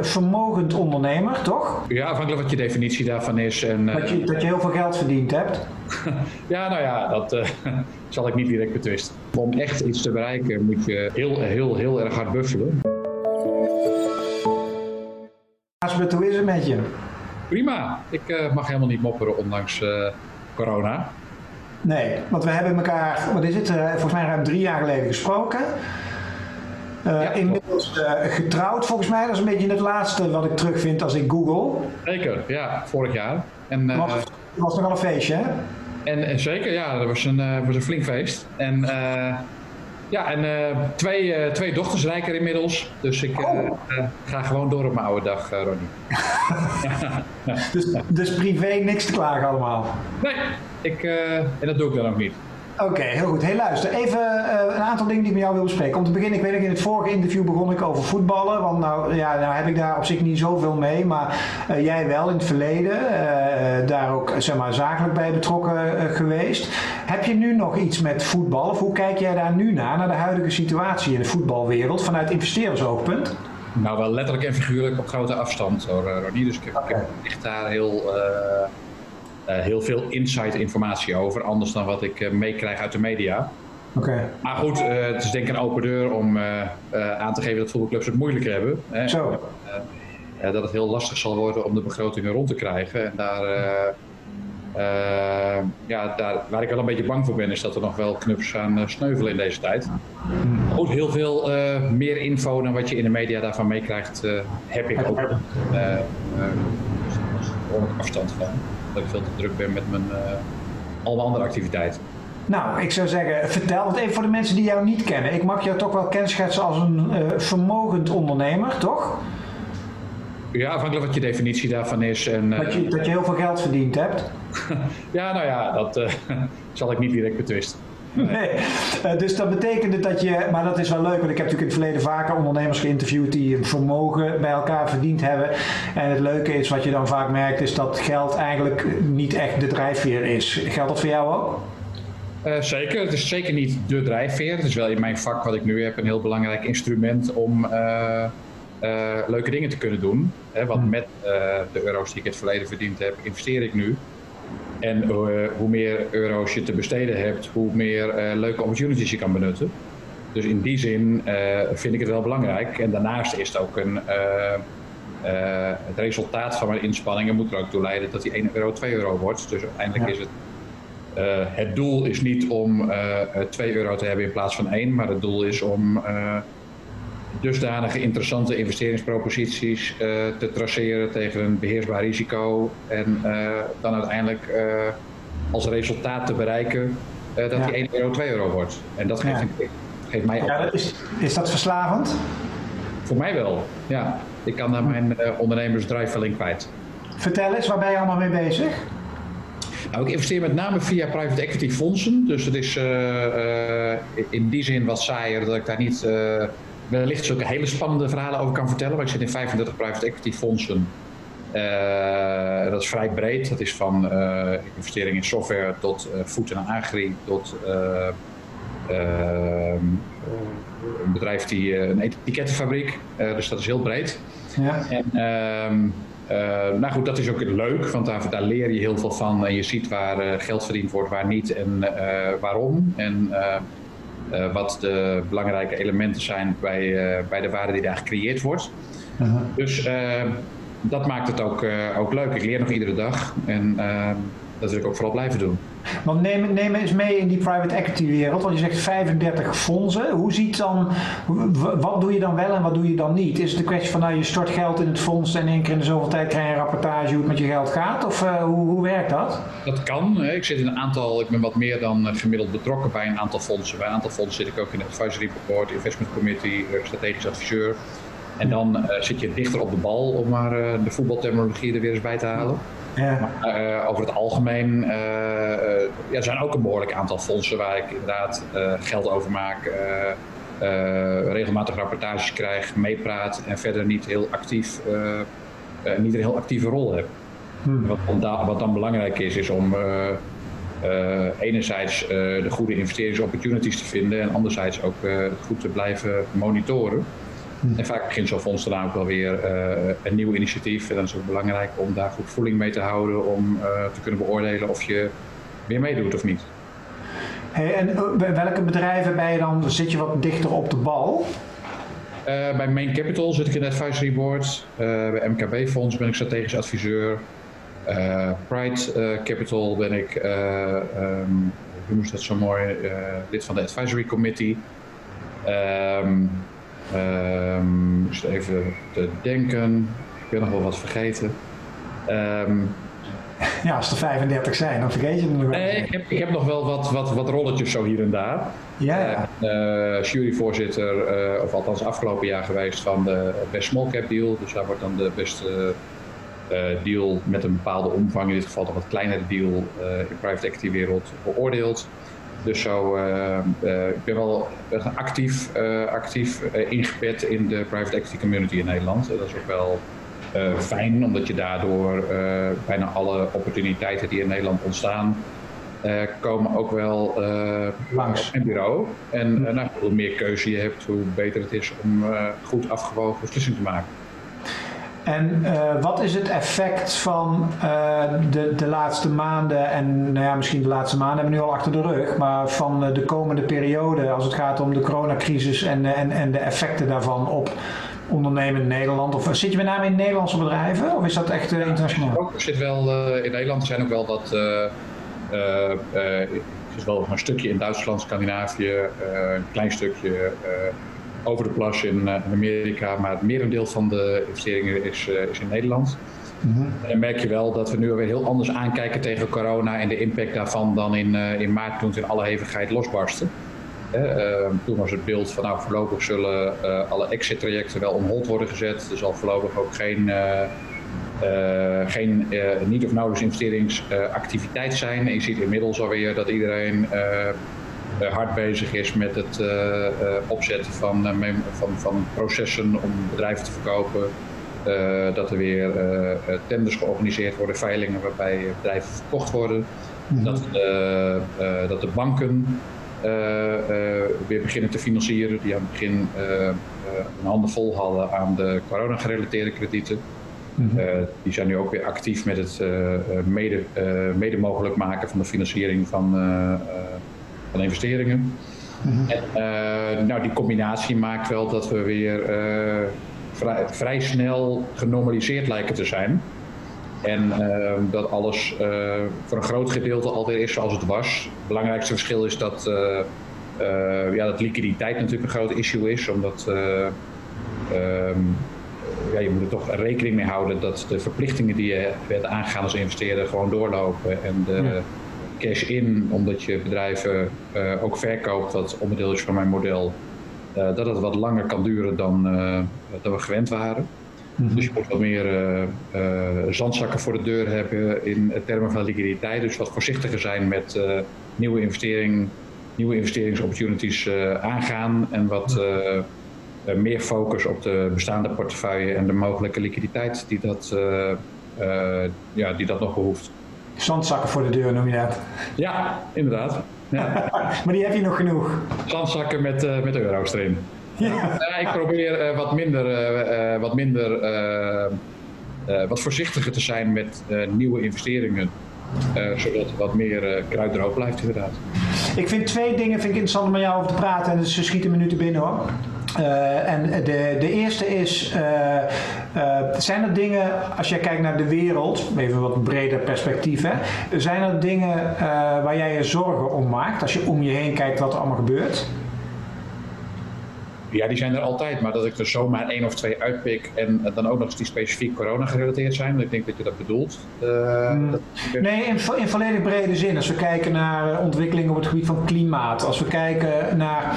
vermogend ondernemer, toch? Ja, afhankelijk wat je definitie daarvan is. En, dat, je, dat je heel veel geld verdiend hebt? ja, nou ja, dat uh, zal ik niet direct betwisten. Om echt iets te bereiken moet je heel, heel, heel erg hard buffelen. Asbert, hoe is het met je? Prima. Ik uh, mag helemaal niet mopperen ondanks uh, corona. Nee, want we hebben elkaar, wat is het, volgens mij ruim drie jaar geleden gesproken. Uh, ja, inmiddels uh, getrouwd volgens mij. Dat is een beetje het laatste wat ik terugvind als ik google. Zeker, ja, vorig jaar. En, uh, was, was nogal een feestje, hè? En, en zeker, ja, dat was een, was een flink feest. En ja, en twee, twee dochters rijker inmiddels. Dus ik oh. ga gewoon door op mijn oude dag, Ronnie. dus, dus privé niks te klagen allemaal? Nee, ik, en dat doe ik dan ook niet. Oké, heel goed. Hey, luister, even uh, een aantal dingen die ik met jou wil bespreken. Om te beginnen, ik weet dat in het vorige interview begon ik over voetballen. Want nou, ja, nou heb ik daar op zich niet zoveel mee. Maar uh, jij wel in het verleden. Uh, daar ook zeg maar, zakelijk bij betrokken geweest. Heb je nu nog iets met voetbal? Of hoe kijk jij daar nu naar, naar de huidige situatie in de voetbalwereld vanuit investeerdersoogpunt? Nou, wel letterlijk en figuurlijk op grote afstand hoor, Ronnie. Dus ik, okay. ik daar heel heel veel insight informatie over, anders dan wat ik uh, meekrijg uit de media. Oké. Maar goed, uh, het is denk ik een open deur om aan te geven dat voetbalclubs het moeilijker hebben. Hè. Zo. dat het heel lastig zal worden om de begrotingen rond te krijgen. En daar, ja, daar, waar ik wel een beetje bang voor ben, is dat er nog wel knups gaan sneuvelen in deze tijd. Hmm. Goed, heel veel meer info dan wat je in de media daarvan meekrijgt, heb ik ook. Onder afstand van dat ik veel te druk ben met mijn, uh, al mijn andere activiteiten. Nou, ik zou zeggen, vertel het even voor de mensen die jou niet kennen. Ik mag jou toch wel kenschetsen als een uh, vermogend ondernemer, toch? Ja, afhankelijk wat je definitie daarvan is. En, uh, dat, je, dat je heel veel geld verdiend hebt? ja, nou ja, dat zal ik niet direct betwisten. Nee. Uh, dus dat betekende dat je, maar dat is wel leuk, want ik heb natuurlijk in het verleden vaker ondernemers geïnterviewd die een vermogen bij elkaar verdiend hebben. En het leuke is, wat je dan vaak merkt, is dat geld eigenlijk niet echt de drijfveer is. Geldt dat voor jou ook? Uh, zeker, het is zeker niet de drijfveer. Het is wel in mijn vak wat ik nu heb een heel belangrijk instrument om uh, leuke dingen te kunnen doen. Hè, want hmm. met de euro's die ik in het verleden verdiend heb, investeer ik nu. En uh, hoe meer euro's je te besteden hebt, hoe meer uh, leuke opportunities je kan benutten. Dus in die zin uh, vind ik het wel belangrijk. En daarnaast is het ook een. het resultaat van mijn inspanningen moet er ook toe leiden dat die 1 euro 2 euro wordt. Dus uiteindelijk is het. het doel is niet om 2 euro te hebben in plaats van 1, maar het doel is om dusdanige interessante investeringsproposities uh, te traceren tegen een beheersbaar risico en uh, dan uiteindelijk uh, als resultaat te bereiken dat ja. die 1 euro 2 euro wordt. En dat geeft, ja. geeft mij ja, is, is dat verslavend? Voor mij wel, ja. Ik kan daar mijn ondernemersdrive wel in kwijt. Vertel eens, waar ben je allemaal mee bezig? Nou, ik investeer met name via private equity fondsen. Dus het is in die zin wat saaier dat ik daar niet wellicht zulke hele spannende verhalen over kan vertellen. Maar ik zit in 35 private equity fondsen. Uh, dat is vrij breed. Dat is van uh, investering in software tot uh, food en agri tot een bedrijf die een etikettenfabriek. dus dat is heel breed. Ja. En, ehm, nou goed, dat is ook leuk, want daar, daar, leer je heel veel van en je ziet waar geld verdiend wordt, waar niet en waarom. En uh, wat de belangrijke elementen zijn bij, uh, bij de waarde die daar gecreëerd wordt. Uh -huh. Dus uh, dat maakt het ook, ook leuk. Ik leer nog iedere dag en dat wil ik ook vooral blijven doen. Want neem, neem eens mee in die private equity wereld. Want je zegt 35 fondsen. Hoe ziet dan, wat doe je dan wel en wat doe je dan niet? Is het een kwestie van nou je stort geld in het fonds en één keer in de zoveel tijd krijg je een rapportage hoe het met je geld gaat? Of uh, hoe, hoe werkt dat? Dat kan. Ik zit in een aantal, ik ben wat meer dan gemiddeld betrokken bij een aantal fondsen. Bij een aantal fondsen zit ik ook in het advisory board, investment committee, strategisch adviseur. En dan zit je dichter op de bal, om maar de voetbalterminologie er weer eens bij te halen. Ja. Maar, uh, over het algemeen uh, ja, er zijn ook een behoorlijk aantal fondsen waar ik inderdaad geld over maak, regelmatig rapportages krijg, meepraat en verder niet heel actief, niet een heel actieve rol heb. Hmm. Wat, wat, dan belangrijk is, is om enerzijds de goede investeringsopportunities te vinden en anderzijds ook goed te blijven monitoren. En vaak begint zo'n fonds dan ook wel weer een nieuw initiatief. En dan is het ook belangrijk om daar goed voeling mee te houden om te kunnen beoordelen of je weer meedoet of niet. Hey, en bij welke bedrijven ben je dan, zit je wat dichter op de bal? bij Main Capital zit ik in de advisory board. bij MKB Fonds ben ik strategisch adviseur. Pride Capital ben ik, um, hoe noemt dat zo mooi, lid van de advisory committee. Um, um, dus even te denken. Ik ben nog wel wat vergeten. ja, als er 35 zijn, dan vergeet je het nog wel. Nee, ik heb, ik heb nog wel wat, wat, wat rolletjes zo hier en daar. Ja, ja. juryvoorzitter, of althans afgelopen jaar geweest van de Best Small Cap Deal. Dus daar wordt dan de beste uh, deal met een bepaalde omvang, in dit geval een wat kleinere deal uh, in private equity wereld beoordeeld. Dus zo, uh, ik ben wel actief, actief ingebed in de private equity community in Nederland. dat is ook wel fijn, omdat je daardoor bijna alle opportuniteiten die in Nederland ontstaan, komen ook wel langs mijn bureau. En nou, hoe meer keuze je hebt, hoe beter het is om goed afgewogen beslissingen te maken. En uh, wat is het effect van uh, de, de laatste maanden, en nou ja, misschien de laatste maanden hebben we nu al achter de rug, maar van uh, de komende periode als het gaat om de coronacrisis en, en, en de effecten daarvan op ondernemen Nederland? Of zit je met name in Nederlandse bedrijven of is dat echt internationaal? Ik zit wel in Nederland, er zijn ook wel wat. er is wel een stukje in Duitsland, Scandinavië, een klein stukje over de plas in, eh, in, Amerika, maar het merendeel van de investeringen is, eh, is in Nederland. Mm En dan merk je wel dat we nu alweer heel anders aankijken tegen corona en de impact daarvan dan in, uh, in maart toen het in alle hevigheid losbarstte. Uh, toen was het beeld van nou voorlopig zullen uh, alle exit-trajecten wel on worden gezet. Er zal voorlopig ook geen, geen niet of nauwelijks investeringsactiviteit zijn. En je ziet inmiddels alweer dat iedereen eh, hard bezig is met het eh, eh, opzetten van, van, van processen om bedrijven te verkopen. dat er weer tenders georganiseerd worden, veilingen waarbij bedrijven verkocht worden. Mhm. dat, dat de banken weer beginnen te financieren, die aan het begin een handen vol hadden aan de corona-gerelateerde kredieten. Mm die zijn nu ook weer actief met het mede, mede mogelijk maken van de financiering van van investeringen. Mhm. En uh, nou, die combinatie maakt wel dat we weer uh, vrij, vrij, snel genormaliseerd lijken te zijn. En uh, dat alles voor een groot gedeelte alweer is zoals het was. Het belangrijkste verschil is dat, ja, dat liquiditeit natuurlijk een groot issue is. Omdat ehm, ja, je moet er toch rekening mee houden dat de verplichtingen die je werd aangegaan als investeerder gewoon doorlopen. En de, cash in, omdat je bedrijven uh, ook verkoopt, wat onderdeel is van mijn model, uh, dat het wat langer kan duren dan, uh, dan we gewend waren. Mm -hmm. Dus je moet wat meer zandzakken voor de deur hebben in termen van liquiditeit. Dus wat voorzichtiger zijn met nieuwe, investering, nieuwe investeringsopportunities aangaan en wat meer focus op de bestaande portefeuille en de mogelijke liquiditeit die dat, ja, die dat nog behoeft. Zandzakken voor de deur noem je dat? Ja, inderdaad. Ja. maar die heb je nog genoeg? Zandzakken met, uh, met euro's erin. Ja. Uh, ik probeer uh, wat minder, wat, minder wat voorzichtiger te zijn met nieuwe investeringen. zodat wat meer kruid erop blijft inderdaad. Ik vind twee dingen vind ik interessant om met jou over te praten. En ze schieten minuten binnen hoor. Uh, en de, de eerste is, uh, uh, zijn er dingen, als jij kijkt naar de wereld, even wat breder perspectief, hè, zijn er dingen waar jij je zorgen om maakt als je om je heen kijkt wat er allemaal gebeurt? Ja, die zijn er altijd, maar dat ik er zomaar één of twee uitpik en dan ook nog eens die specifiek corona gerelateerd zijn, want ik denk dat je dat bedoelt. Uh, dat... Nee, in, in volledig brede zin. Als we kijken naar eh, ontwikkelingen op het gebied van klimaat, als we kijken naar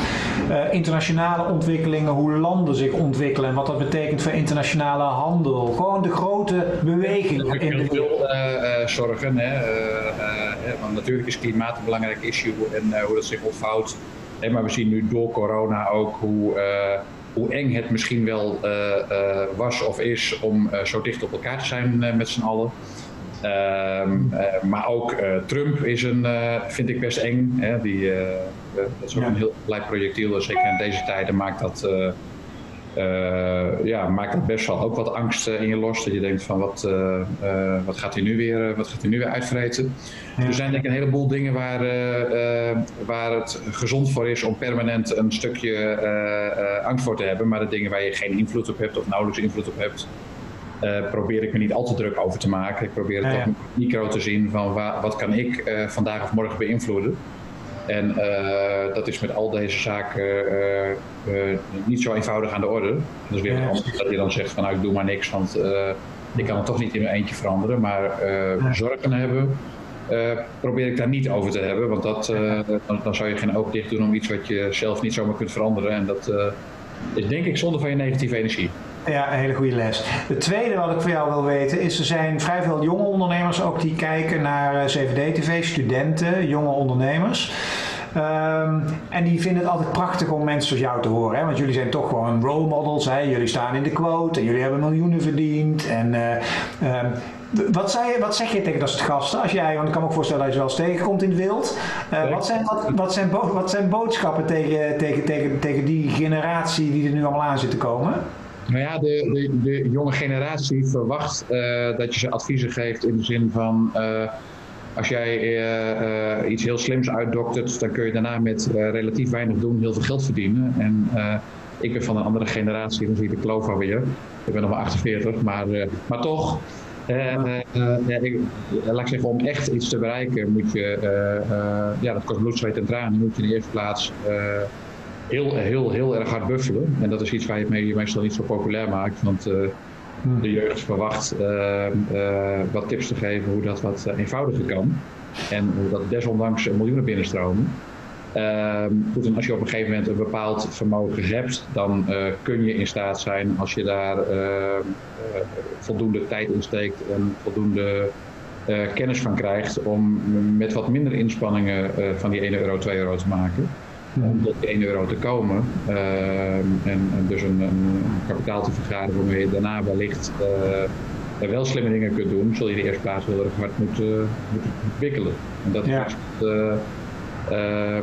uh, internationale ontwikkelingen, hoe landen zich ontwikkelen en wat dat betekent voor internationale handel. Gewoon de grote bewegingen in de wereld. Uh, zorgen, hè? want natuurlijk is klimaat een belangrijk issue en hoe dat zich ontvouwt maar we zien nu door corona ook hoe, uh, hoe eng het misschien wel uh, uh, was of is om zo dicht op elkaar te zijn met z'n allen. Ehm, maar ook Trump is een, vind ik best eng. Hè? Die, dat is ook een heel blij projectiel. Zeker in deze tijden maakt dat ja, maakt het best wel ook wat angst in je los. Dat je denkt van wat, wat gaat hij nu weer, wat gaat hij nu weer uitvreten. Er zijn denk ik een heleboel dingen waar, waar het gezond voor is om permanent een stukje angst voor te hebben. Maar de dingen waar je geen invloed op hebt of nauwelijks invloed op hebt, uh, probeer ik me niet al te druk over te maken. Ik probeer het ja, ja. micro te zien van wat kan ik uh, vandaag of morgen beïnvloeden. En uh, dat is met al deze zaken niet zo eenvoudig aan de orde. Dat is weer ja. anders dat je dan zegt van nou ik doe maar niks, want ik kan het toch niet in mijn eentje veranderen. Maar zorgen hebben, probeer ik daar niet over te hebben. Want dat, dan, dan, zou je geen oog dicht doen om iets wat je zelf niet zomaar kunt veranderen. En dat is denk ik zonde van je negatieve energie. Ja, een hele goede les. Het tweede wat ik voor jou wil weten is, er zijn vrij veel jonge ondernemers ook die kijken naar eh, CVD-TV, studenten, jonge ondernemers. Um, en die vinden het altijd prachtig om mensen zoals jou te horen. Hè? Want jullie zijn toch gewoon role models. Hè? Jullie staan in de quote en jullie hebben miljoenen verdiend. En uh, um, wat, zei, wat, zeg je tegen dat soort gasten? Als jij, want ik kan me ook voorstellen dat je wel eens tegenkomt in het wild. Uh, wat, zijn, wat, wat, zijn wat zijn boodschappen tegen, tegen, tegen, tegen die generatie die er nu allemaal aan zit te komen? Nou ja, de, de, jonge generatie verwacht uh, dat je ze adviezen geeft in de zin van. Uh, als jij uh, iets heel slims uitdoktert, dan kun je daarna met relatief weinig doen heel veel geld verdienen. En ik ben van een andere generatie, dan zie je de kloof alweer. Ik ben nog maar 48, maar, maar toch. ik, laat ik zeggen, om echt iets te bereiken moet je, ja, dat kost bloed, zweet en tranen, moet je in de eerste plaats heel, heel, heel erg hard buffelen. En dat is iets waar je het mee, meestal niet zo populair maakt. Want uh, de jeugd verwacht uh, uh, wat tips te geven hoe dat wat eenvoudiger kan. En hoe dat desondanks miljoenen binnenstromen. Ehm, goed, en als je op een gegeven moment een bepaald vermogen hebt, dan kun je in staat zijn, als je daar ehm, voldoende tijd in steekt en voldoende kennis van krijgt, om met wat minder inspanningen van die 1 euro, 2 euro te maken om tot 1 euro te komen. Uh, en, en, dus een, een, kapitaal te vergaren waarmee je daarna wellicht uh, wel slimme dingen kunt doen, zul je de eerste plaats heel erg hard moeten, moeten wikkelen. En dat ja. is uh,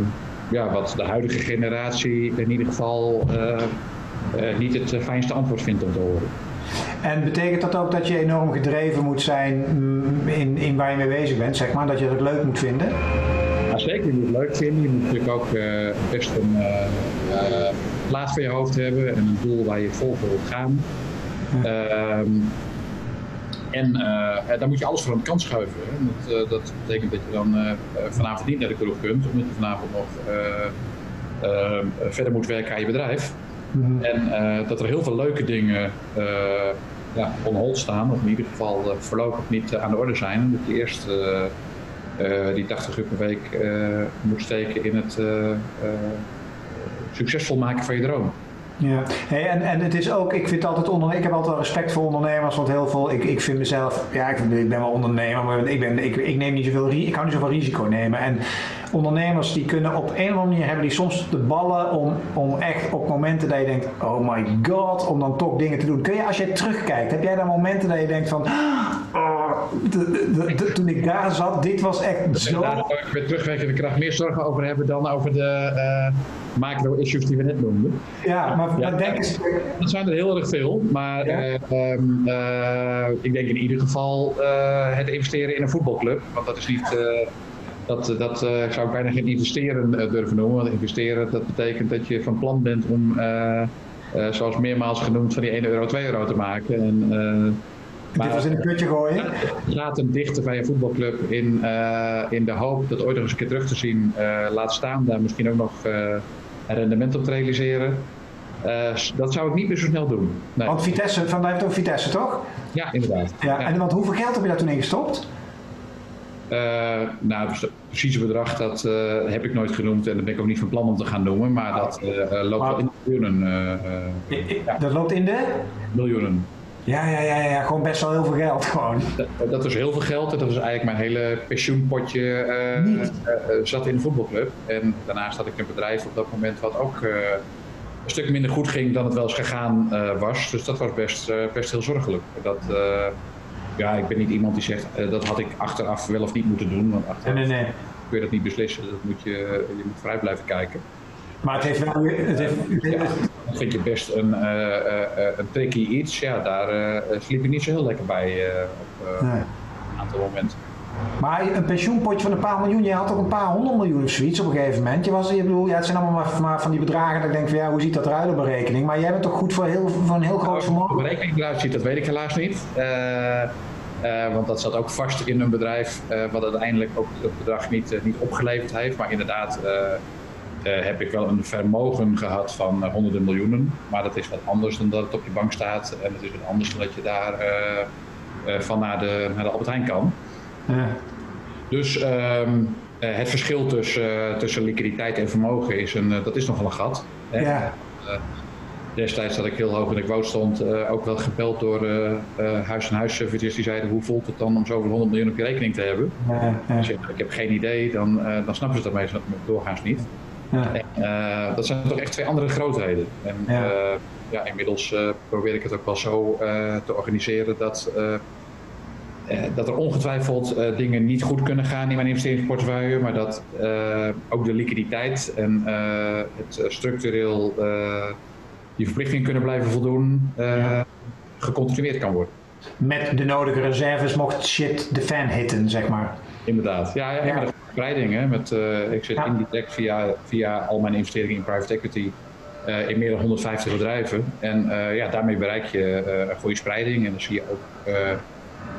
ja, wat de huidige generatie in ieder geval niet het fijnste antwoord vindt om te horen. En betekent dat ook dat je enorm gedreven moet zijn mm, in, in waar je mee bezig bent, zeg maar, dat je het leuk moet vinden? Zeker, je moet het leuk vinden. Je moet natuurlijk ook uh, best een uh, plaats voor je hoofd hebben en een doel waar je vol voor wilt gaan. Um, en dan moet je alles voor een kant schuiven. Dat, dat, betekent dat je dan vanavond niet naar de kroeg kunt, omdat je vanavond nog verder moet werken aan je bedrijf. -hmm. En dat er heel veel leuke dingen ja, on hold staan, of in ieder geval voorlopig niet aan de orde zijn. Dat je eerst die 80 uur per week uh, moet steken in het uh, succesvol maken van je droom. Ja, en, en het is ook, ik vind altijd onder, ik heb altijd respect voor ondernemers, want heel veel, ik, ik vind mezelf, ja, ik, ik ben wel ondernemer, maar ik, ben, ik, ik neem niet zoveel, ik kan niet zoveel risico nemen. En ondernemers die kunnen op een of andere manier hebben die soms de ballen om, om echt op momenten dat je denkt, oh my god, om dan toch dingen te doen. Kun je, als je terugkijkt, heb jij dan momenten dat je denkt van, de, de, de, toen ik daar zat, dit was echt zo... Daar zou ik met terugwerkende kracht meer zorgen over hebben dan over de uh, macro-issues die we net noemden. Ja, maar, ja, maar denk eens... Dat zijn er heel erg veel, maar ja? uh, um, uh, ik denk in ieder geval het investeren in een voetbalclub, want dat is niet dat, dat zou ik bijna geen investeren durven noemen. Want investeren, dat betekent dat je van plan bent om, zoals meermaals genoemd, van die 1 euro 2 euro te maken. En, maar, Dit was in een putje gooien? Laten dichten bij een voetbalclub in, in de hoop dat ooit nog eens een keer terug te zien. laat staan daar misschien ook nog een rendement op te realiseren. dat zou ik niet meer zo snel doen. Nee. Want Vitesse, van heeft ook Vitesse, toch? Ja, inderdaad. Ja, En want hoeveel geld heb je daar toen in gestopt? Uh, nou, het precieze bedrag dat uh, heb ik nooit genoemd en dat ben ik ook niet van plan om te gaan noemen, maar dat uh, loopt wel in de miljoenen. Ja. Dat loopt in de? Miljoenen. Ja, ja, ja, ja, gewoon best wel heel veel geld gewoon. Dat, dat is heel veel geld en dat is eigenlijk mijn hele pensioenpotje zat in de voetbalclub. En daarnaast had ik een bedrijf op dat moment wat ook een stuk minder goed ging dan het wel eens gegaan was. Dus dat was best, best heel zorgelijk. Dat, ja, ik ben niet iemand die zegt uh, dat had ik achteraf wel of niet moeten doen. Want achteraf nee, nee, nee. kun je dat niet beslissen. Dat moet je, je moet vrij blijven kijken. Maar het heeft wel. Het heeft, vind je best een, een tricky iets. Ja, daar sliep ik niet zo heel lekker bij op nee. een aantal momenten. Maar een pensioenpotje van een paar miljoen, je had ook een paar honderd miljoen of zoiets op een gegeven moment. Je was, je bedoel, ja, het zijn allemaal maar, maar, van die bedragen dat ik denk van ja, hoe ziet dat eruit op een rekening? Maar jij bent toch goed voor, heel, voor een heel groot nou, vermogen? Hoe een rekening eruit ziet, dat weet ik helaas niet. Uh, uh, want dat zat ook vast in een bedrijf uh, wat uiteindelijk ook het bedrag niet, niet opgeleverd heeft. Maar inderdaad heb ik wel een vermogen gehad van honderden miljoenen. Maar dat is wat anders dan dat het op je bank staat. En het is wat anders dan dat je daar van naar de, naar de Albert Heijn kan. Dus ehm, eh, het verschil tussen, eh, tussen liquiditeit en vermogen is, een, eh, dat is nogal een gat. Ja. destijds dat ik heel hoog in de quote stond, ook wel gebeld door huis- en huisservices die zeiden hoe voelt het dan om zoveel 100 miljoen op je rekening te hebben. Ja, ja. Dus ik heb geen idee, dan, dan snappen ze dat meestal doorgaans niet. Ja. En, dat zijn toch echt twee andere grootheden. En ja. ja inmiddels probeer ik het ook wel zo te organiseren dat dat er ongetwijfeld dingen niet goed kunnen gaan in mijn investeringsportefeuille, maar dat ook de liquiditeit en het structureel die verplichtingen kunnen blijven voldoen, ja. gecontinueerd kan worden. Met de nodige reserves mocht shit de fan hitten, zeg maar. Inderdaad. Ja, ja, ja. met de spreiding. Met, ik zit ja. indirect via, via al mijn investeringen in private equity in meer dan 150 bedrijven. En ja, daarmee bereik je een goede spreiding. En dan zie je ook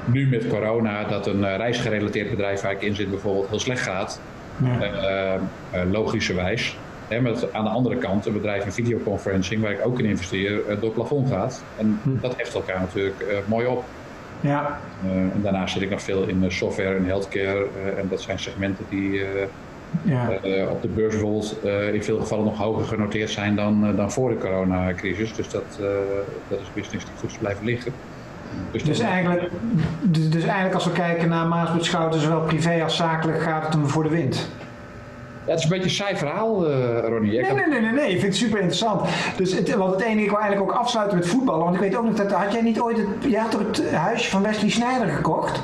nu met corona dat een reisgerelateerd bedrijf waar ik in zit bijvoorbeeld heel slecht gaat. Ja. Logischerwijs. Hè, met aan de andere kant een bedrijf in videoconferencing waar ik ook in investeer door het plafond gaat. En hm. dat heft elkaar natuurlijk mooi op. Ja. en daarnaast zit ik nog veel in software en healthcare. en dat zijn segmenten die ja. op de beurs bijvoorbeeld in veel gevallen nog hoger genoteerd zijn dan, dan voor de coronacrisis. Dus dat, dat is business die goed is blijven liggen. Dus, dus, eigenlijk, dus, dus, eigenlijk als we kijken naar Maasbert Schouten, zowel privé als zakelijk, gaat het hem voor de wind. Ja, het is een beetje een saai verhaal, uh, Ronnie. Nee, nee, nee, nee, nee, ik vind het super interessant. Dus het, want het enige, ik wil eigenlijk ook afsluiten met voetballen. Want ik weet ook nog dat, had jij niet ooit, het, je had toch het huisje van Wesley Snijder gekocht?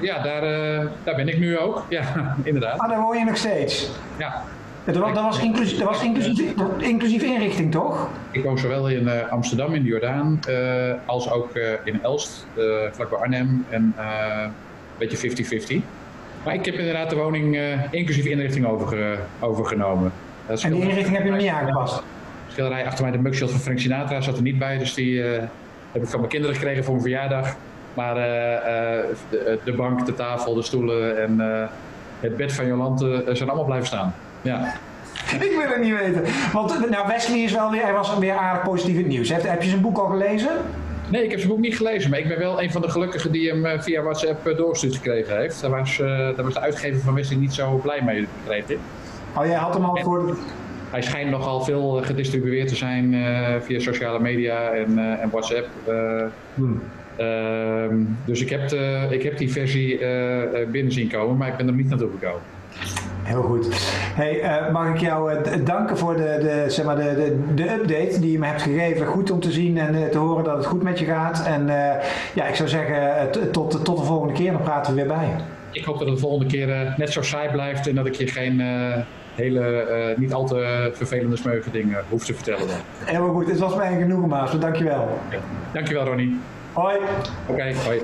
Ja, daar, uh, daar ben ik nu ook. Ja, inderdaad. Ah, daar woon je nog steeds? Ja. Dat was, dat was, inclusief, dat was inclusief, inclusief inrichting, toch? Ik woon zowel in uh, Amsterdam, in de Jordaan, uh, als ook uh, in Elst, vlakbij Arnhem. En een beetje 50-50. Maar ik heb inderdaad de woning inclusief inrichting over, overgenomen. en die inrichting heb je nog niet aangepast? De schilderij achter mij, de mugshot van Frank Sinatra, zat er niet bij. Dus die heb ik van mijn kinderen gekregen voor mijn verjaardag. Maar de, de, bank, de tafel, de stoelen en het bed van Jolante zijn allemaal blijven staan. Ja. Ik wil het niet weten. Want nou, Wesley is wel weer, hij was weer aardig positief in het nieuws. Heb, heb je zijn boek al gelezen? Nee, ik heb zijn boek niet gelezen, maar ik ben wel een van de gelukkigen die hem eh, via WhatsApp eh, doorgestuurd gekregen heeft. Daar was, uh, daar was de uitgever van Wesley niet zo blij mee, begreep ik. Oh, jij had hem al voor... Hij schijnt nogal veel gedistribueerd te zijn via sociale media en, en WhatsApp. Hmm. Ehm, dus ik heb, de, ik heb die versie binnen zien komen, maar ik ben er niet naartoe gekomen. Heel goed. Hey, uh, mag ik jou uh, danken voor de, de, zeg maar de, de, de, update die je me hebt gegeven. Goed om te zien en uh, te horen dat het goed met je gaat. En ja, ik zou zeggen, tot, tot de volgende keer. Dan praten we weer bij. Ik hoop dat het de volgende keer net zo saai blijft en dat ik je geen hele, niet al te vervelende smeugen dingen hoef te vertellen. Dan. Helemaal goed. Het was mij een genoegen, Maas. Dankjewel. Okay. Dankjewel, Ronnie. Hoi. Oké, hoi.